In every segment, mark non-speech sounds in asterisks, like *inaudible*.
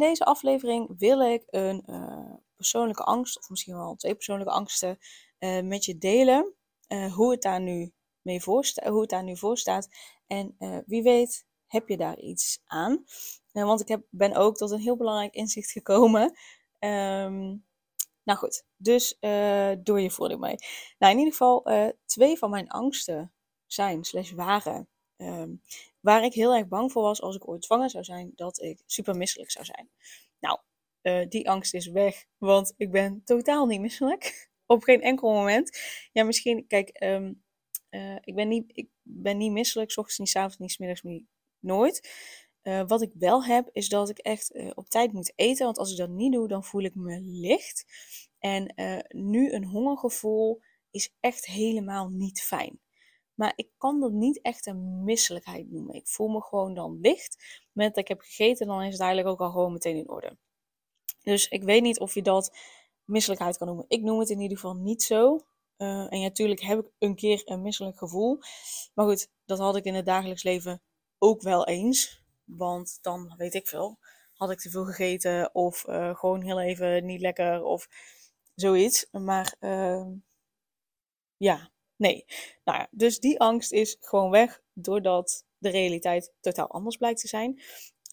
Deze aflevering wil ik een uh, persoonlijke angst, of misschien wel twee persoonlijke angsten, uh, met je delen. Uh, hoe, het daar nu mee voor hoe het daar nu voor staat. En wie weet, heb je daar iets aan? want ik heb, ben ook tot een heel belangrijk inzicht gekomen. Um, nou goed, dus door je voordeel mee. Nou, in ieder geval, twee van mijn angsten zijn, slash waren, um, Waar ik heel erg bang voor was als ik ooit zwanger zou zijn, dat ik super misselijk zou zijn. Nou, uh, die angst is weg, want ik ben totaal niet misselijk. *laughs* Op geen enkel moment. Ja, misschien, kijk, um, uh, ik, ben niet, ik ben niet misselijk, s ochtends niet, s avonds niet, s middags niet, nooit. Uh, wat ik wel heb, is dat ik echt op tijd moet eten. Want als ik dat niet doe, dan voel ik me licht. En nu een hongergevoel is echt helemaal niet fijn. Maar ik kan dat niet echt een misselijkheid noemen. Ik voel me gewoon dan licht. Met dat ik heb gegeten, dan is het eigenlijk ook al gewoon meteen in orde. Dus ik weet niet of je dat misselijkheid kan noemen. Ik noem het in ieder geval niet zo. Uh, en natuurlijk heb ik een keer een misselijk gevoel. Maar goed, dat had ik in het dagelijks leven ook wel eens. Want dan weet ik veel. Had ik te veel gegeten of uh, gewoon heel even niet lekker of zoiets. Maar uh, ja, Nee. Nou ja, dus die angst is gewoon weg doordat de realiteit totaal anders blijkt te zijn.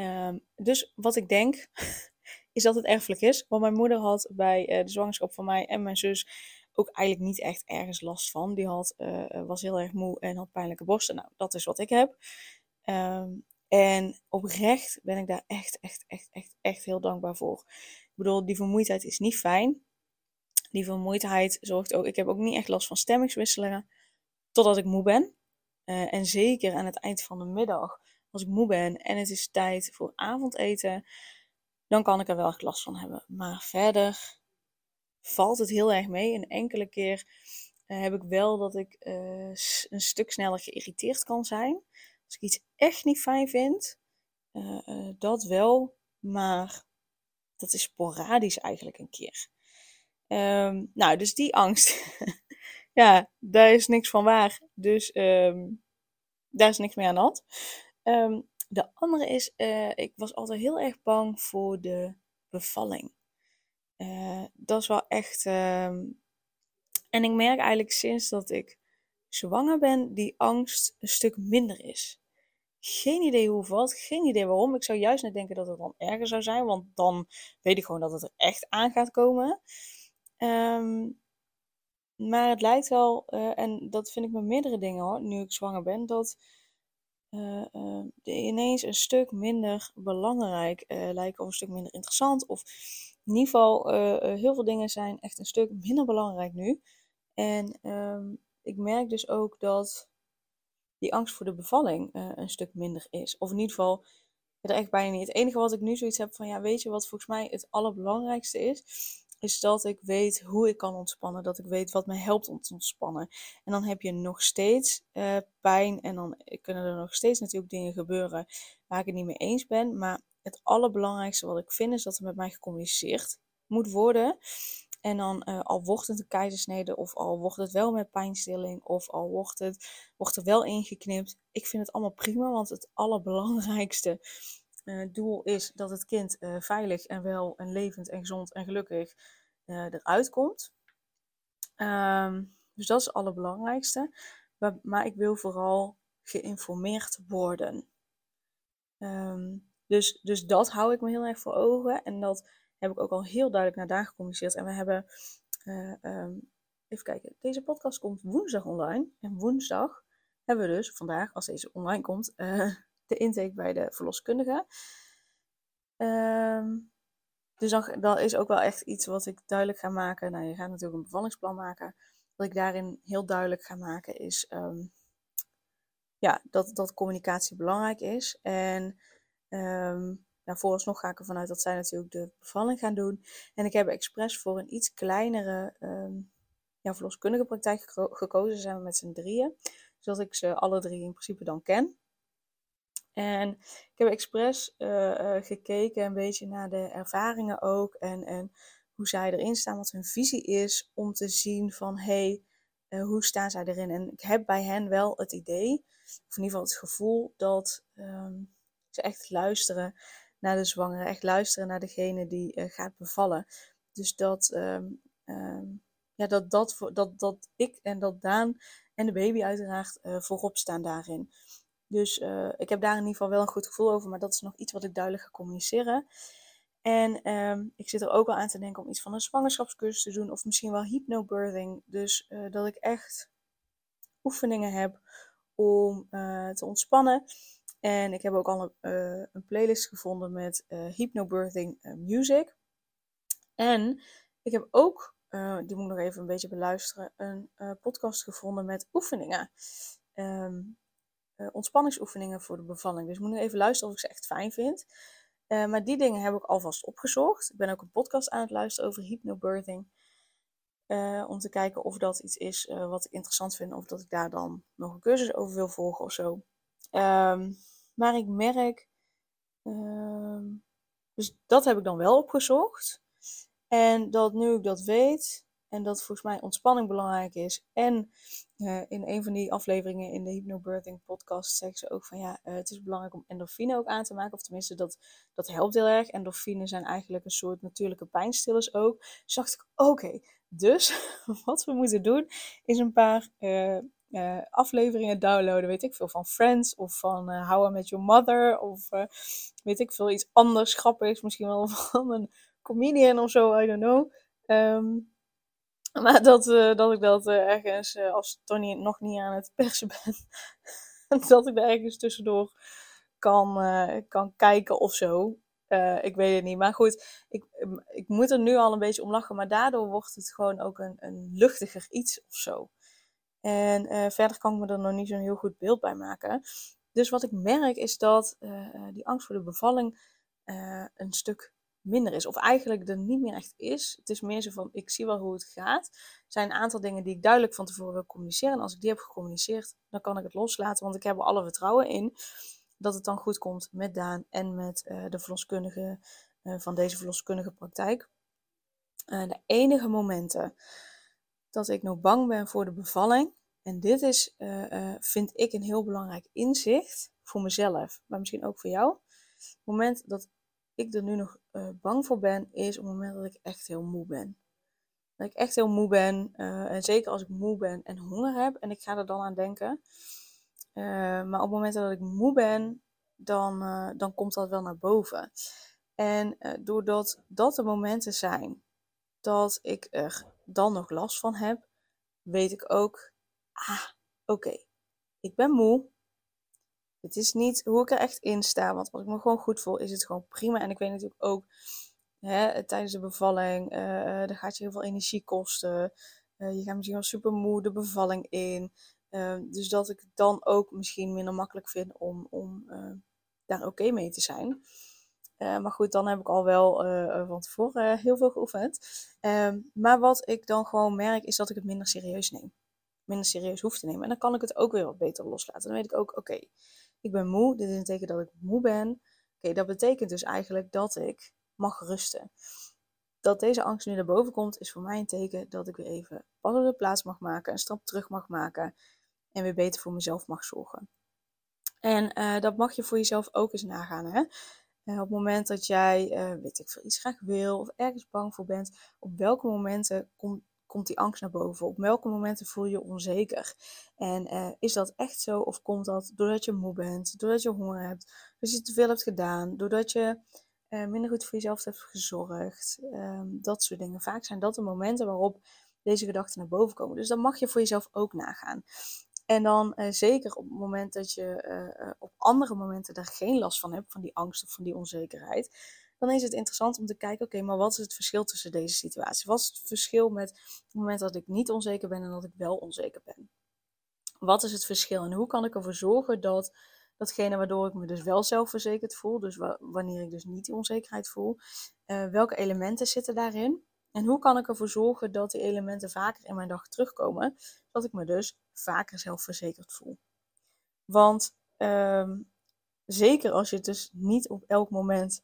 Um, dus wat ik denk, *laughs* is dat het erfelijk is. Want mijn moeder had bij uh, de zwangerschap van mij en mijn zus ook eigenlijk niet echt ergens last van. Die had, uh, was heel erg moe en had pijnlijke borsten. Nou, dat is wat ik heb. Um, en oprecht ben ik daar echt, echt, echt, echt, echt heel dankbaar voor. Ik bedoel, die vermoeidheid is niet fijn. Die vermoeidheid zorgt ook. Ik heb ook niet echt last van stemmingswisselingen. Totdat ik moe ben. Uh, en zeker aan het eind van de middag, als ik moe ben en het is tijd voor avondeten, dan kan ik er wel echt last van hebben. Maar verder valt het heel erg mee. Een enkele keer uh, heb ik wel dat ik uh, een stuk sneller geïrriteerd kan zijn. Als ik iets echt niet fijn vind, dat wel. Maar dat is sporadisch eigenlijk een keer. Um, nou, dus die angst. *laughs* ja, daar is niks van waar. Dus um, daar is niks meer aan de. Um, de andere is, uh, ik was altijd heel erg bang voor de bevalling. Uh, dat is wel echt. en ik merk eigenlijk sinds dat ik zwanger ben, die angst een stuk minder is. Geen idee hoe wat, geen idee waarom. Ik zou juist net denken dat het dan erger zou zijn, want dan weet ik gewoon dat het er echt aan gaat komen. Um, maar het lijkt wel, uh, en dat vind ik met meerdere dingen hoor, nu ik zwanger ben, dat uh, ineens een stuk minder belangrijk lijken of een stuk minder interessant. Of in ieder geval, heel veel dingen zijn echt een stuk minder belangrijk nu. En um, ik merk dus ook dat die angst voor de bevalling een stuk minder is. Of in ieder geval, er echt bijna niet. Het enige wat ik nu zoiets heb van, ja, weet je wat volgens mij het allerbelangrijkste is? Is dat ik weet hoe ik kan ontspannen. Dat ik weet wat mij helpt om te ontspannen. En dan heb je nog steeds uh, pijn. En dan kunnen er nog steeds natuurlijk dingen gebeuren waar ik het niet mee eens ben. Maar het allerbelangrijkste wat ik vind is dat er met mij gecommuniceerd moet worden. En dan uh, al wordt het een keizersnede, of al wordt het wel met pijnstilling, of al wordt, het, wordt er wel ingeknipt. Ik vind het allemaal prima, want het allerbelangrijkste doel is dat het kind uh, veilig en wel en levend en gezond en gelukkig uh, eruit komt. Um, dus dat is het allerbelangrijkste. Maar, maar ik wil vooral geïnformeerd worden. Um, dus, dus dat hou ik me heel erg voor ogen. En dat heb ik ook al heel duidelijk naar daar gecommuniceerd. En we hebben, um, even kijken, deze podcast komt woensdag online. En woensdag hebben we dus vandaag, als deze online komt, de intake bij de verloskundige. Um, dus dan, is ook wel echt iets wat ik duidelijk ga maken. Nou, je gaat natuurlijk een bevallingsplan maken. Wat ik daarin heel duidelijk ga maken is um, ja, dat, dat communicatie belangrijk is. En um, nou, vooralsnog ga ik ervan uit dat zij natuurlijk de bevalling gaan doen. En ik heb expres voor een iets kleinere ja, verloskundige praktijk gekozen. Zijn we met z'n drieën. Zodat ik ze alle drie in principe dan ken. En ik heb expres uh, gekeken een beetje naar de ervaringen ook. En, en hoe zij erin staan, wat hun visie is. Om te zien van, hé, hey, uh, hoe staan zij erin? En ik heb bij hen wel het idee, of in ieder geval het gevoel, dat um, ze echt luisteren naar de zwangere. Echt luisteren naar degene die gaat bevallen. Dus dat, um, um, ja, dat, dat, dat, dat ik en dat Daan en de baby uiteraard voorop staan daarin. Dus uh, ik heb daar in ieder geval wel een goed gevoel over, maar dat is nog iets wat ik duidelijk ga communiceren. En um, ik zit er ook wel aan te denken om iets van een zwangerschapscursus te doen, of misschien wel hypnobirthing. Dus uh, dat ik echt oefeningen heb om uh, te ontspannen. En ik heb ook al een, een playlist gevonden met hypnobirthing music. En ik heb ook, die moet ik nog even een beetje beluisteren, een podcast gevonden met oefeningen. Um, uh, ontspanningsoefeningen voor de bevalling. Dus ik moet nu even luisteren of ik ze echt fijn vind. Uh, maar die dingen heb ik alvast opgezocht. Ik ben ook een podcast aan het luisteren over hypnobirthing. Uh, om te kijken of dat iets is wat ik interessant vind. Of dat ik daar dan nog een cursus over wil volgen of zo. Um, maar ik merk. Uh, dus dat heb ik dan wel opgezocht. En dat nu ik dat weet, en dat volgens mij ontspanning belangrijk is. En uh, in een van die afleveringen in de Hypnobirthing podcast zeggen ze ook van ja, uh, het is belangrijk om endorfine ook aan te maken. Of tenminste, dat, dat helpt heel erg. Endorfine zijn eigenlijk een soort natuurlijke pijnstillers ook. Dus dacht ik, oké, dus *laughs* wat we moeten doen is een paar uh, afleveringen downloaden. Weet ik veel van Friends of van How I Met Your Mother. Of weet ik veel iets anders grappigs. Misschien wel *laughs* van een comedian of zo, I don't know. Um, *laughs* maar dat, uh, dat ik dat uh, ergens, uh, als Tony nog niet aan het persen ben, *laughs* dat ik daar ergens tussendoor kan, kan kijken of zo. ik weet het niet. Maar goed, ik, ik moet er nu al een beetje om lachen. Maar daardoor wordt het gewoon ook een, een luchtiger iets of zo. En verder kan ik me er nog niet zo'n heel goed beeld bij maken. Dus wat ik merk is dat die angst voor de bevalling een stuk minder is. Of eigenlijk er niet meer echt is. Het is meer zo van, ik zie wel hoe het gaat. Er zijn een aantal dingen die ik duidelijk van tevoren wil communiceren. En als ik die heb gecommuniceerd, dan kan ik het loslaten. Want ik heb er alle vertrouwen in dat het dan goed komt met Daan en met uh, de verloskundige uh, van deze verloskundige praktijk. Uh, de enige momenten dat ik nog bang ben voor de bevalling. En dit is, vind ik, een heel belangrijk inzicht voor mezelf, maar misschien ook voor jou. Het moment dat ik er nu nog uh, bang voor ben, is op het moment dat ik echt heel moe ben. Dat ik echt heel moe ben. Uh, en zeker als ik moe ben en honger heb. En ik ga er dan aan denken. Uh, maar op het moment dat ik moe ben, dan, dan komt dat wel naar boven. En doordat dat de momenten zijn dat ik er dan nog last van heb, weet ik ook, ah, oké, ik ben moe. Het is niet hoe ik er echt in sta. Want als ik me gewoon goed voel, is het gewoon prima. En ik weet natuurlijk ook, hè, tijdens de bevalling, uh, gaat je heel veel energie kosten. Uh, je gaat misschien wel super moe de bevalling in. Uh, dus dat ik het dan ook misschien minder makkelijk vind om, om daar oké mee te zijn. maar goed, dan heb ik al wel van tevoren heel veel geoefend. Ehm, maar wat ik dan gewoon merk, is dat ik het minder serieus neem. Minder serieus hoef te nemen. En dan kan ik het ook weer wat beter loslaten. Dan weet ik ook, oké, ik ben moe. Dit is een teken dat ik moe ben. Oké, dat betekent dus eigenlijk dat ik mag rusten. Dat deze angst nu naar boven komt, is voor mij een teken dat ik weer even pas op de plaats mag maken, een stap terug mag maken en weer beter voor mezelf mag zorgen. En uh, dat mag je voor jezelf ook eens nagaan. Hè? Uh, op het moment dat jij, uh, weet ik veel, iets graag wil of ergens bang voor bent, op welke momenten komt komt die angst naar boven? Op welke momenten voel je je onzeker? En uh, is dat echt zo? Of komt dat doordat je moe bent, doordat je honger hebt, doordat je te veel hebt gedaan, doordat je uh, minder goed voor jezelf hebt gezorgd? Um, dat soort dingen. Vaak zijn dat de momenten waarop deze gedachten naar boven komen. Dus dan mag je voor jezelf ook nagaan. En dan uh, zeker op het moment dat je op andere momenten daar geen last van hebt, van die angst of van die onzekerheid, dan is het interessant om te kijken, oké, maar wat is het verschil tussen deze situaties? Wat is het verschil met het moment dat ik niet onzeker ben en dat ik wel onzeker ben? Wat is het verschil en hoe kan ik ervoor zorgen dat, Datgene waardoor ik me dus wel zelfverzekerd voel. Dus wanneer ik dus niet die onzekerheid voel. Uh, welke elementen zitten daarin? En hoe kan ik ervoor zorgen dat die elementen vaker in mijn dag terugkomen? Zodat ik me dus vaker zelfverzekerd voel. Want ehm, zeker als je het dus niet op elk moment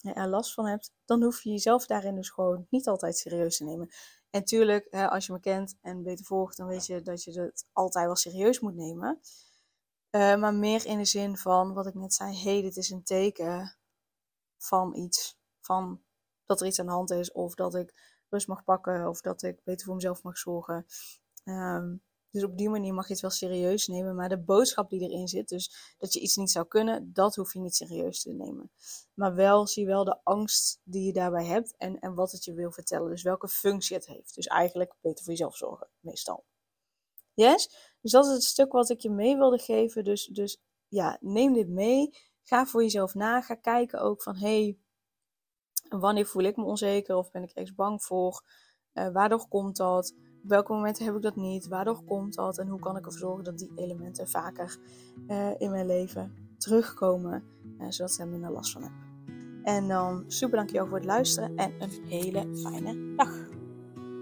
er last van hebt, dan hoef je jezelf daarin dus gewoon niet altijd serieus te nemen. En tuurlijk, als je me kent en beter volgt, dan weet je dat je het altijd wel serieus moet nemen. Uh, maar meer in de zin van wat ik net zei: hé, hey, dit is een teken van iets. Van dat er iets aan de hand is, of dat ik rust mag pakken, of dat ik beter voor mezelf mag zorgen. Um, dus op die manier mag je het wel serieus nemen. Maar de boodschap die erin zit, dus dat je iets niet zou kunnen, dat hoef je niet serieus te nemen. Maar wel zie wel de angst die je daarbij hebt en, en wat het je wil vertellen. Dus welke functie het heeft. Dus eigenlijk beter voor jezelf zorgen, meestal. Yes? Dus dat is het stuk wat ik je mee wilde geven. Dus, dus ja, neem dit mee. Ga voor jezelf na. Ga kijken ook van, hey, wanneer voel ik me onzeker of ben ik ergens bang voor? Uh, waardoor komt dat? Welke momenten heb ik dat niet? Waardoor komt dat? En hoe kan ik ervoor zorgen dat die elementen vaker uh, in mijn leven terugkomen, uh, zodat ik er minder last van heb. En dan super dankjewel voor het luisteren en een hele fijne dag.